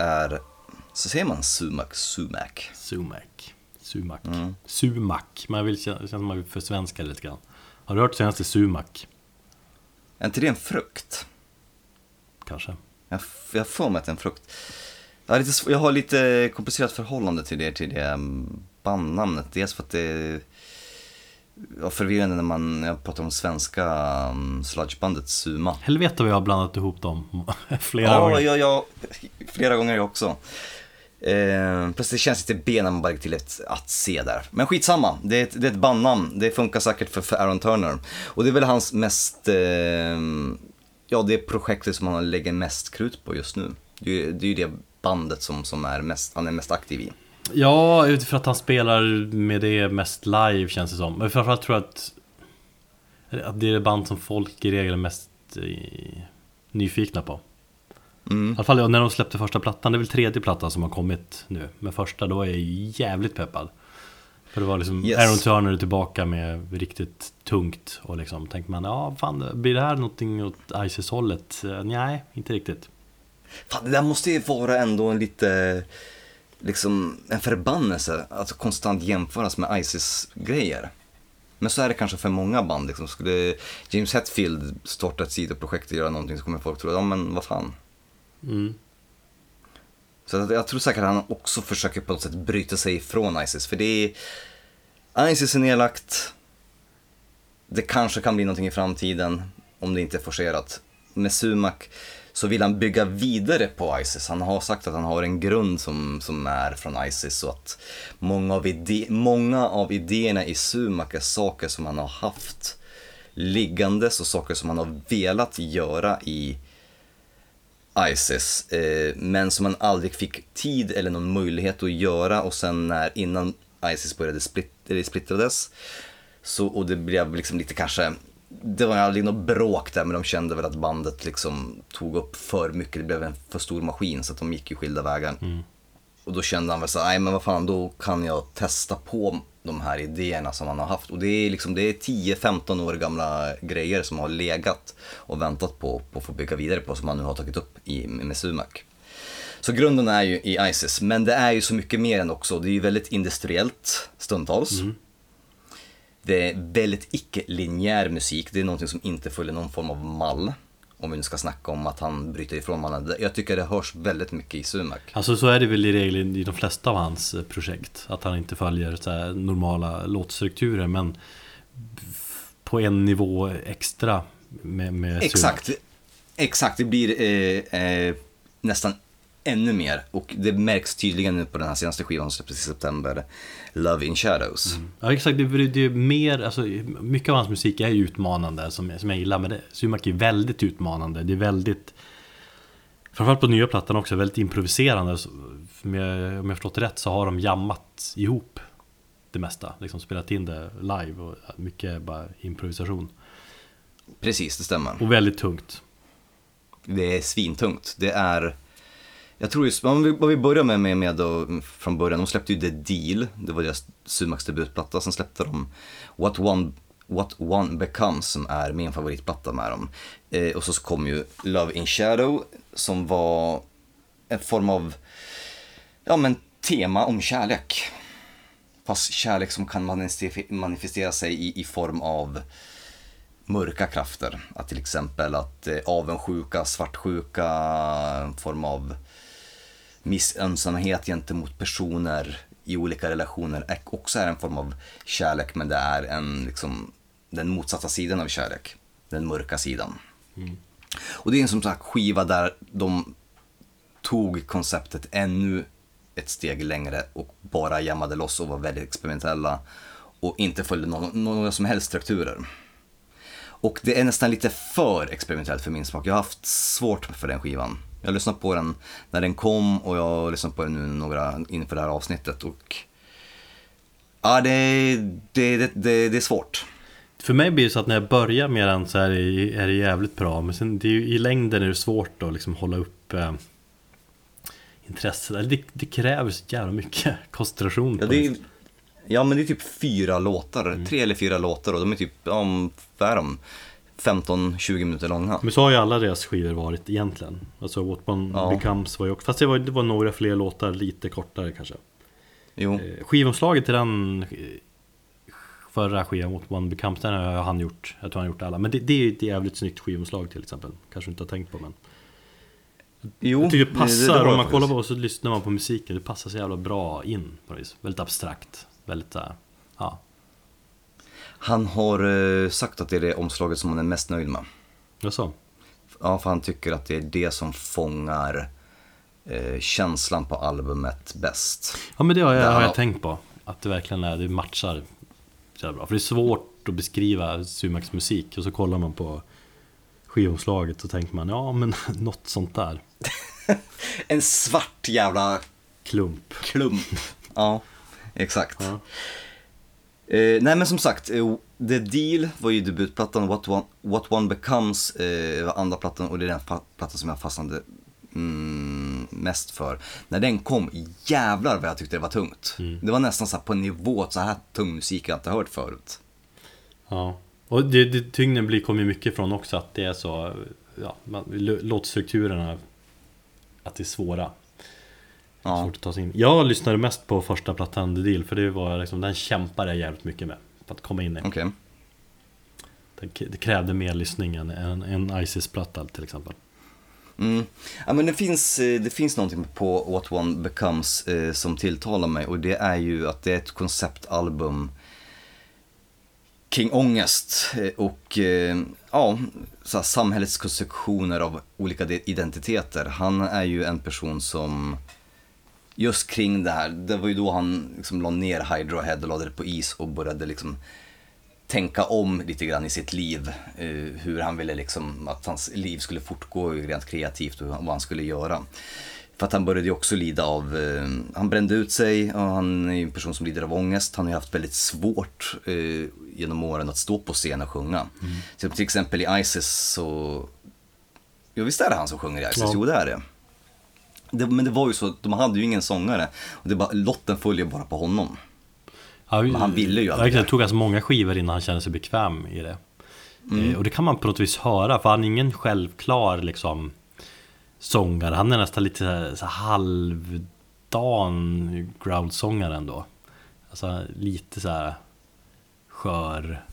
Är, så säger man sumac, sumac. Sumac. Sumac. Sumac. Man vill känna som man vill för svenska lite grann. Har du hört senaste sumac? Är inte det en frukt? Kanske. Jag, jag får mig att det är en frukt. Jag har, lite, jag har lite komplicerat förhållande till det, till det mm, bandnamnet. Dels för att det ja, förvirrande när man jag pratar om svenska um, sludgebandet Suma. Helvete vad jag har blandat ihop dem flera Ja, gånger. ja, ja, flera gånger jag också. Eh, plötsligt känns det lite B när man bara lägger till ett att se där. Men skitsamma, det är ett, det är ett bandnamn. Det funkar säkert för, för Aaron Turner. Och det är väl hans mest, eh, ja det är projektet som han lägger mest krut på just nu. Det är ju det, det bandet som, som är mest, han är mest aktiv i. Ja, utifrån att han spelar med det mest live känns det som. Men framförallt tror jag att, att det är det band som folk i regel är mest eh, nyfikna på. Mm. I alla fall när de släppte första plattan, det är väl tredje plattan som har kommit nu. Men första, då var jag jävligt peppad. För det var liksom Yes. Aaron Turner tillbaka med riktigt tungt och liksom tänkte man, ja fan, blir det här någonting åt Isis-hållet? Eh, Nej, inte riktigt. Fan, det där måste ju vara ändå en lite, liksom en förbannelse att konstant jämföras med Isis-grejer. Men så är det kanske för många band. Liksom. Skulle James Hetfield starta ett sidoprojekt och göra någonting så kommer folk tro, ja men vad fan. Mm. Så att jag tror säkert att han också försöker på något sätt bryta sig ifrån Isis. För det är, Isis är nedlagt. Det kanske kan bli någonting i framtiden om det inte är forcerat. Med Sumac så vill han bygga vidare på Isis. Han har sagt att han har en grund som, som är från Isis och att många av, ide- många av idéerna i Sumac är saker som han har haft liggandes och saker som han har velat göra i Isis, eh, men som han aldrig fick tid eller någon möjlighet att göra och sen när, innan Isis började split, eller splittrades, så, och det blev liksom lite kanske, det var aldrig något bråk där men de kände väl att bandet liksom tog upp för mycket, det blev en för stor maskin så att de gick ju skilda vägar. Och då kände han väl så nej men vad fan, då kan jag testa på de här idéerna som han har haft. Och det är liksom, det är 10-15 år gamla grejer som har legat och väntat på, på att få bygga vidare på, som han nu har tagit upp i, med Sumac. Så grunden är ju i Isis, men det är ju så mycket mer än också. Det är ju väldigt industriellt stundtals. Det är väldigt icke-linjär musik, det är någonting som inte följer någon form av mall. Om vi nu ska snacka om att han bryter ifrån mannen. Jag tycker det hörs väldigt mycket i Sumac. Alltså så är det väl i regel i de flesta av hans eh, projekt. Att han inte följer normala låtstrukturer men på en nivå extra med, med. Exakt, exakt. Det blir eh, eh, nästan ännu mer. Och det märks tydligen nu på den här senaste skivan som släpptes i september, Love in Shadows. Ja exakt, det, det det är mer, alltså, mycket av hans musik är utmanande som, som jag gillar Men det, är väldigt utmanande, det är väldigt Framförallt på nya plattan också, väldigt improviserande Så, Om jag, om jag förstått rätt så har de jammat ihop det mesta Liksom spelat in det live och mycket bara improvisation Precis, det stämmer. Och väldigt tungt Det är svintungt. Det är... Jag tror just, vi, vad vi börjar med, med, med då, från början, de släppte ju The Deal, det var deras Sumax debutplatta, sen släppte de What One, What One Becomes som är min favoritplatta med dem. Eh, och så kom ju Love in Shadow som var en form av, ja men tema om kärlek. Fast kärlek som kan manifestera- manifestera sig i, i form av mörka krafter. Att till exempel att eh, avundsjuka, svartsjuka, en form av missunnsamhet gentemot personer i olika relationer är också är en form av kärlek men det är en, liksom, den motsatta sidan av kärlek. Den mörka sidan. Och det är en som sagt skiva där de tog konceptet ännu ett steg längre och bara jammade loss och var väldigt experimentella och inte följde någon, några som helst strukturer. Och det är nästan lite för experimentellt för min smak. Jag har haft svårt för den skivan. Jag har lyssnat på den när den kom och jag har lyssnat på den nu några inför det här avsnittet och ja, det, det, det, det, det är svårt. För mig blir det så att när jag börjar med den så är det, är det jävligt bra Men sen det är ju, i längden är det svårt att liksom hålla upp eh, intresset det, det kräver så jävla mycket koncentration Ja, det är, ja men det är typ fyra låtar, tre eller fyra låtar och de är typ, ja, vad är de? 15-20 minuter långa. Men så har ju alla deras skivor varit egentligen. Alltså What One Ja. Becomes var ju också, fast det var, det var några fler låtar, lite kortare kanske. Jo, Eh, Skivomslaget till den eh, förra skivan, What One Becomes, den har han gjort. Jag tror han har gjort alla. Men det, det är ett jävligt snyggt skivomslag till exempel. Kanske du inte har tänkt på men. jo Jag tycker det det- passar, det var om man kollar på och så lyssnar man på musiken. Det passar så jävla bra in på något vis. Väldigt abstrakt. Väldigt. Han har eh, sagt att det är det omslaget som han är mest nöjd med. Vad så? Ja, för han tycker att det är det som fångar eh, känslan på albumet bäst. Ja men det har jag, Ja. har jag tänkt på. Att det verkligen är, det matchar så bra. För det är svårt att beskriva Sumax musik och så kollar man på skivomslaget och tänker man ja men något sånt där. En svart jävla Klump. klump. ja, exakt. Ja. Eh, nej men som sagt, eh, The Deal var ju debutplattan, What One, What One Becomes eh, var andra plattan och det är den plattan som jag fastnade mm, mest för. När den kom, jävlar vad jag tyckte det var tungt. Det var nästan så på en nivå, så här tung musik jag inte hört förut. Ja. Och det, det, tyngden blir, kommer ju mycket från också att det är så, ja, låtstrukturerna, att det är svåra. Ja, Svårt att ta sig in. Jag lyssnade mest på första plattan The Deal, för det var liksom, den kämpade jag jävligt mycket med. För att komma in i. okej. Det, krävde mer lyssning än en, en Isis-platta till exempel. Mm. Ja, men det, finns, eh, det finns någonting på What One Becomes eh, som tilltalar mig och det är ju att det är ett konceptalbum kring ångest eh, och eh, ja, så samhällets konstruktioner av olika de- identiteter. Han är ju en person som just kring det här, det var ju då han liksom la ner Hydro Head och lade det på is och började liksom tänka om lite grann i sitt liv. Eh, hur han ville liksom att hans liv skulle fortgå rent kreativt och vad han skulle göra. För att han började ju också lida av, eh, han brände ut sig och han är ju en person som lider av ångest. Han har ju haft väldigt svårt eh, genom åren att stå på scen och sjunga. Så till exempel i Isis så, ja visst är det han som sjunger i Isis? Ja. Jo det är det. Det. Men det var ju så, de hade ju ingen sångare. Och det bara, lotten följer bara på honom. Ja, Men han ville ju aldrig det. det tog ganska många skivor innan han kände sig bekväm i det. Mm. Eh, och det kan man på något vis höra, för han är ingen självklar liksom sångare. Han är nästan lite så halvdan growl-sångare ändå. Alltså lite så här skör.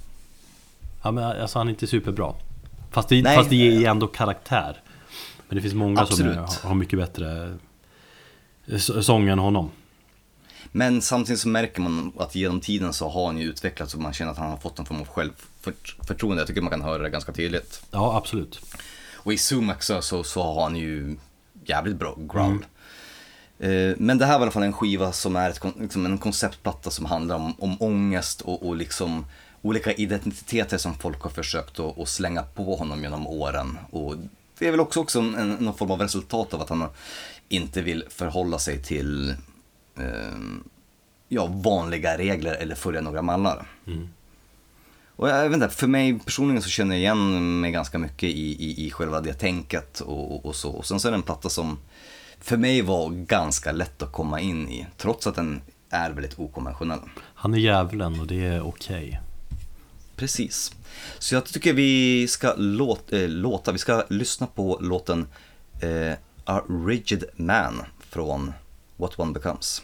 Ja, men alltså han är inte superbra. Fast det, Nej. fast det ger ändå karaktär. Men det finns många Absolut. som är, har mycket bättre sång än honom. Men samtidigt så märker man att genom tiden så har han ju utvecklats och man känner att han har fått en form av självförtroende. Jag tycker man kan höra det ganska tydligt. Ja, absolut. Och i Sumac så, så, så har han ju jävligt bra ground. Eh, Men det här var i alla fall en skiva som är ett, liksom en konceptplatta som handlar om, om ångest och, och liksom olika identiteter som folk har försökt att, att slänga på honom genom åren. Och det är väl också, också en, någon form av resultat av att han inte vill förhålla sig till eh, ja, vanliga regler eller följa några mallar. Och jag vet inte, för mig personligen så känner jag igen mig ganska mycket i, i, i själva det tänket och, och, och så. Och sen så är det en platta som för mig var ganska lätt att komma in i, trots att den är väldigt okonventionell. Han är djävulen och det är okej. Precis. Så jag tycker vi ska låta, äh, eh, låta, vi ska lyssna på låten eh, A Rigid Man från What One Becomes.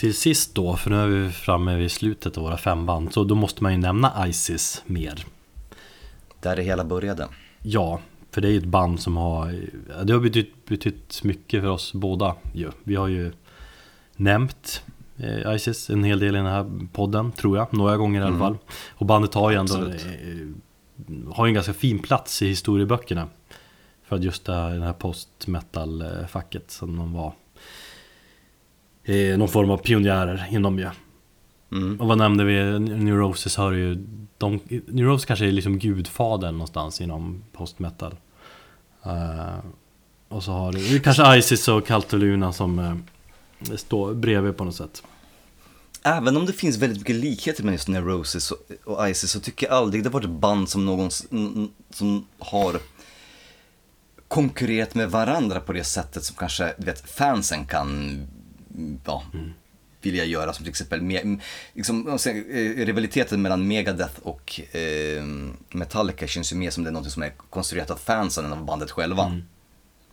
Till sist då, för nu är vi framme vid slutet av våra fem band, så då måste man ju nämna Isis mer. Där det hela började. Ja, för det är ju ett band som har, det har betytt, betytt mycket för oss båda ju. Vi har ju nämnt eh, Isis en hel del i den här podden, tror jag, några gånger i alla Mm. fall. Och bandet har ju ändå, eh, har en ganska fin plats i historieböckerna. För att just det här, det här post-metal-facket som de var. Eh, någon form av pionjärer inom ju. Mm. Och vad nämnde vi? Neurosis har ju de, Neurosis kanske är liksom gudfadern någonstans inom post-metal Eh, Och så har du kanske Isis och Caltoluna som uh, står bredvid på något sätt Även om det finns väldigt mycket likheter med just Neurosis och, och Isis så tycker jag aldrig det varit ett band som någon som har konkurrerat med varandra på det sättet som kanske, du vet, fansen kan mm, ja, vilja göra. Som till exempel me, liksom, eh, rivaliteten mellan Megadeth och eh, Metallica känns ju mer som det är något som är konstruerat av fansen än av bandet själva.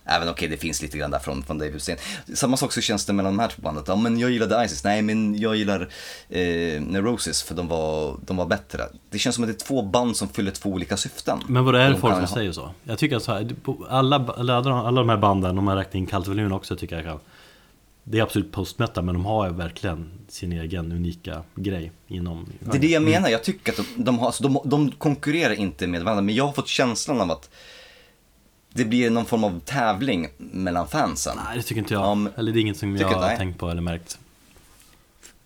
Även okej, det finns lite grann där från, från Dave Hussein. Samma sak så känns det mellan de här två bandet. Ja, men jag gillade Isis. Nej, men jag gillar eh, Neurosis för de var, de var bättre. Det känns som att det är två band som fyller två olika syften. Men vad är det De folk som ha- säger så? Jag tycker att så här, alla, alla, alla de här banden, om man räknar in Caltoluna också tycker jag kan Det är absolut post-metal men de har ju verkligen sin egen unika grej inom Det är det jag menar, jag tycker att de, de, har, alltså de, de konkurrerar inte med varandra, men jag har fått känslan av att det blir någon form av tävling mellan fansen. Nej det tycker inte jag, Ja, men- eller det är inget som jag har tänkt på eller märkt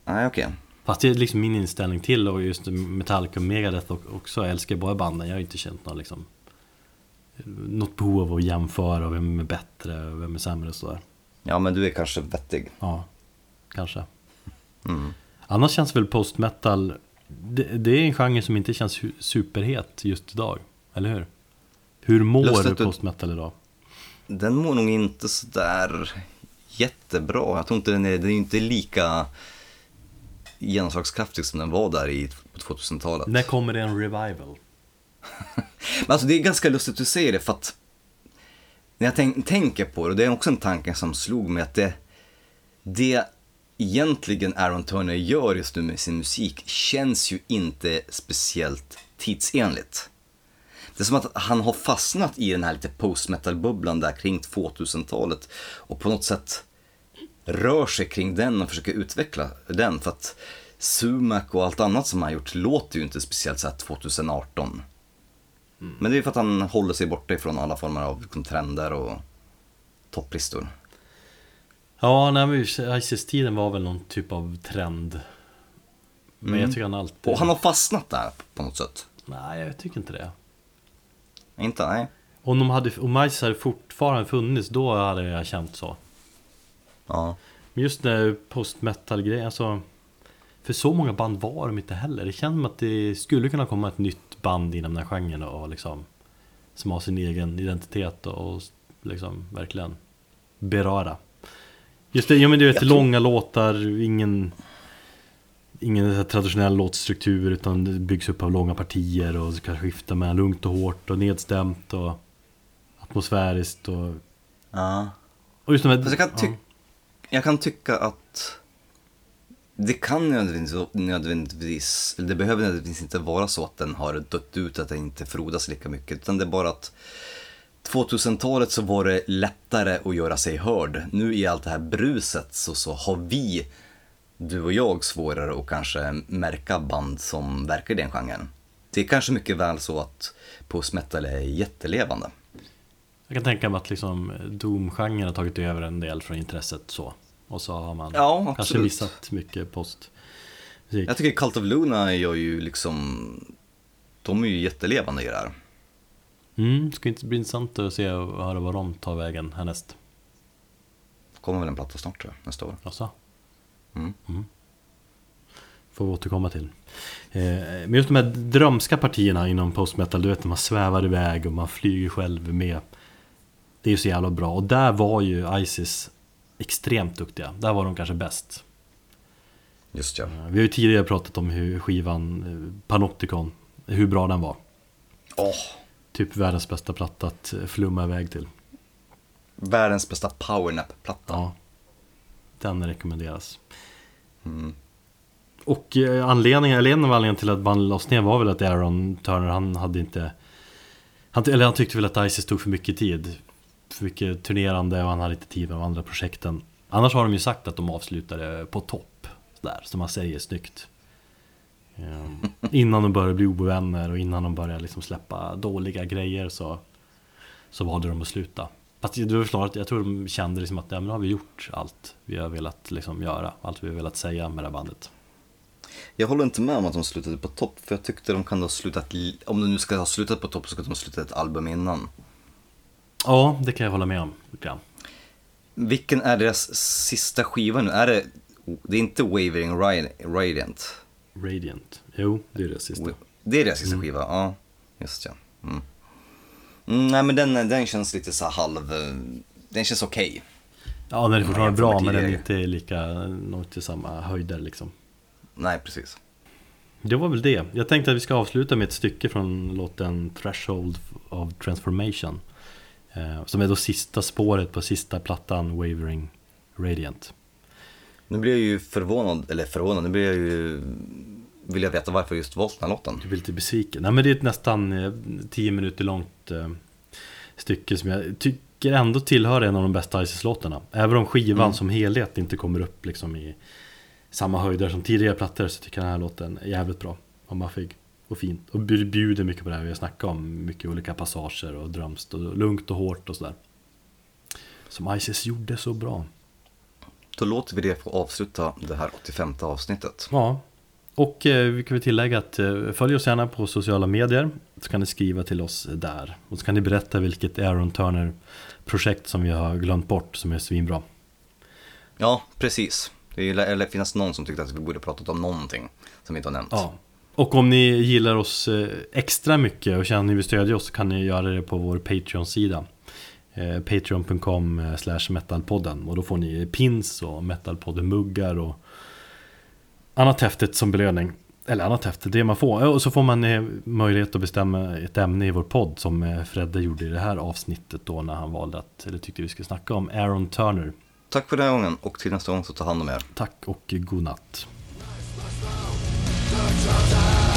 Nej, okej. Fast det är liksom min inställning till och just Metallica och Megadeth och också jag älskar båda banden. Jag har inte känt något liksom Något behov av att jämföra vem är bättre och vem är sämre och sådär. Ja, men du är kanske vettig. Ja, kanske. Mm. Annars känns väl post-metal det, det är en genre som inte känns superhet just idag, eller hur? Hur mår post-metal idag? Den mår nog inte sådär jättebra. Jag tror inte den är, den är inte lika genomslagskraftig som den var där i, på 2000-talet. När kommer det en revival? Men alltså det är ganska lustigt att du säger det för att när jag tänk, tänker på det, och det är också en tanke som slog mig, att det, det egentligen Aaron Turner gör just nu med sin musik känns ju inte speciellt tidsenligt. Det är som att han har fastnat i den här lite postmetal-bubblan där kring 2000-talet och på något sätt rör sig kring den och försöker utveckla den för att Sumac och allt annat som han har gjort låter ju inte speciellt så 2018. Mm. Men det är ju för att han håller sig borta ifrån alla former av liksom, trender och topplistor. Ja, nej, men ISIS-tiden var väl någon typ av trend. Men mm. jag tycker han alltid... Och han har fastnat där på något sätt. Nej, jag tycker inte det. Inte? Nej. Om, de hade, om ISIS hade fortfarande funnits, då hade jag känt så. Ja. Men just det post metal-grejen, alltså. För så många band var de inte heller. Det känns som att det skulle kunna komma ett nytt band inom den här genren och liksom Som har sin egen identitet och, liksom verkligen beröra Just det, ja men du vet tror- långa låtar, ingen Ingen så traditionell låtstruktur utan det byggs upp av långa partier och ska skifta mellan lugnt och hårt och nedstämt och Atmosfäriskt och ja. Och just de här, jag kan, ja. jag kan tycka att det kan nödvändigtvis, nödvändigtvis, det behöver nödvändigtvis inte vara så att den har dött ut, att den inte frodas lika mycket. Utan det är bara att 2000-talet så var det lättare att göra sig hörd. Nu i allt det här bruset så, så har vi, du och jag, svårare att kanske märka band som verkar i den genren. Det är kanske mycket väl så att post-metal är jättelevande. Jag kan tänka mig att liksom Doom-genren har tagit över en del från intresset så. Och så har man Ja, kanske missat mycket post. musik. Jag tycker Cult of Luna gör ju liksom, de är ju jättelevande i det här. Mm, det ska inte bli intressant att se och höra vad de tar vägen härnäst. Kommer väl en platta snart tror jag, nästa år. Jaså? Mm. Får vi återkomma till. Eh, men just de här drömska partierna inom post metal, du vet när man svävar iväg och man flyger själv med. Det är ju så jävla bra. Och där var ju Isis extremt duktiga. Där var de kanske bäst. Just ja. Eh, Vi har ju tidigare pratat om hur skivan eh, Panopticon, hur bra den var. Åh, Typ världens bästa platta att eh, flumma iväg till. världens bästa powernap-platta. Ja. Den rekommenderas. Och eh, anledningen, eller en av anledningarna till att bandet lades ner var väl att Aaron Turner, han hade inte han, Eller han tyckte väl att Isis tog för mycket tid För mycket turnerande och han hade inte tid med de andra projekten. Annars har de ju sagt att de avslutade på topp Där, som man säger snyggt. Ehm, Innan de började bli ovänner och innan de började liksom släppa dåliga grejer så Så valde de att sluta. Fast det var snarare att jag tror de kände liksom att ja, men nu har vi gjort allt vi har velat liksom göra Allt vi har velat säga med det här bandet. Jag håller inte med om att de slutade på topp, för jag tyckte de kan ha slutat, om de nu ska ha slutat på topp så ska de ha slutat ett album innan. Ja, det kan jag hålla med om grann. Vilken är deras sista skiva nu? Är det, det är inte Wavering Radi- Radiant? Radiant. Jo, det är det sista. Det är deras sista skiva, ja. Just ja. Mm. Mm, nej men den, den känns lite så halv, eh, den känns okej. Ja, den är fortfarande jämfört bra, men den är inte lika, nog till samma höjder liksom. Nej precis. Det var väl det. Jag tänkte att vi ska avsluta med ett stycke från låten Threshold of Transformation. Eh, som är då sista spåret på sista plattan Wavering Radiant. Nu blir jag ju förvånad, eller förvånad, nu blir jag ju, vill jag veta varför just valt den här låten. Du blir lite besviken. Nej men det är ett nästan eh, 10 minuter långt eh, stycke som jag tycker ändå tillhör en av de bästa Isis-låtarna. Även om skivan Mm. som helhet inte kommer upp liksom i samma höjder som tidigare plattor så tycker jag den här låten är jävligt bra och maffig och fin. Och bj- bjuder mycket på det här vi har snackat om. Mycket olika passager och drömst och lugnt och hårt och sådär. Som Isis gjorde så bra. Då låter vi det få avsluta det här 85 avsnittet. Ja, och eh, vi kan väl tillägga att eh, följ oss gärna på sociala medier så kan ni skriva till oss där. Och så kan ni berätta vilket Aaron Turner projekt som vi har glömt bort som är svinbra. Ja, precis. Det finns någon som tyckte att vi borde pratat om någonting som vi inte har nämnt. Ja. Och om ni gillar oss eh, extra mycket och känner att ni vill stödja oss så kan ni göra det på vår Patreon-sida. Eh, Patreon.com eh, slash metalpodden och då får ni pins och metalpodden-muggar och annat häftigt som belöning. Eller annat häftigt, det man får. Och så får man möjlighet att bestämma ett ämne i vår podd som Fredde gjorde i det här avsnittet då när han valde att, eller tyckte vi skulle snacka om Aaron Turner. Tack för den här gången och till nästa gång så ta hand om er. Tack och god natt. Your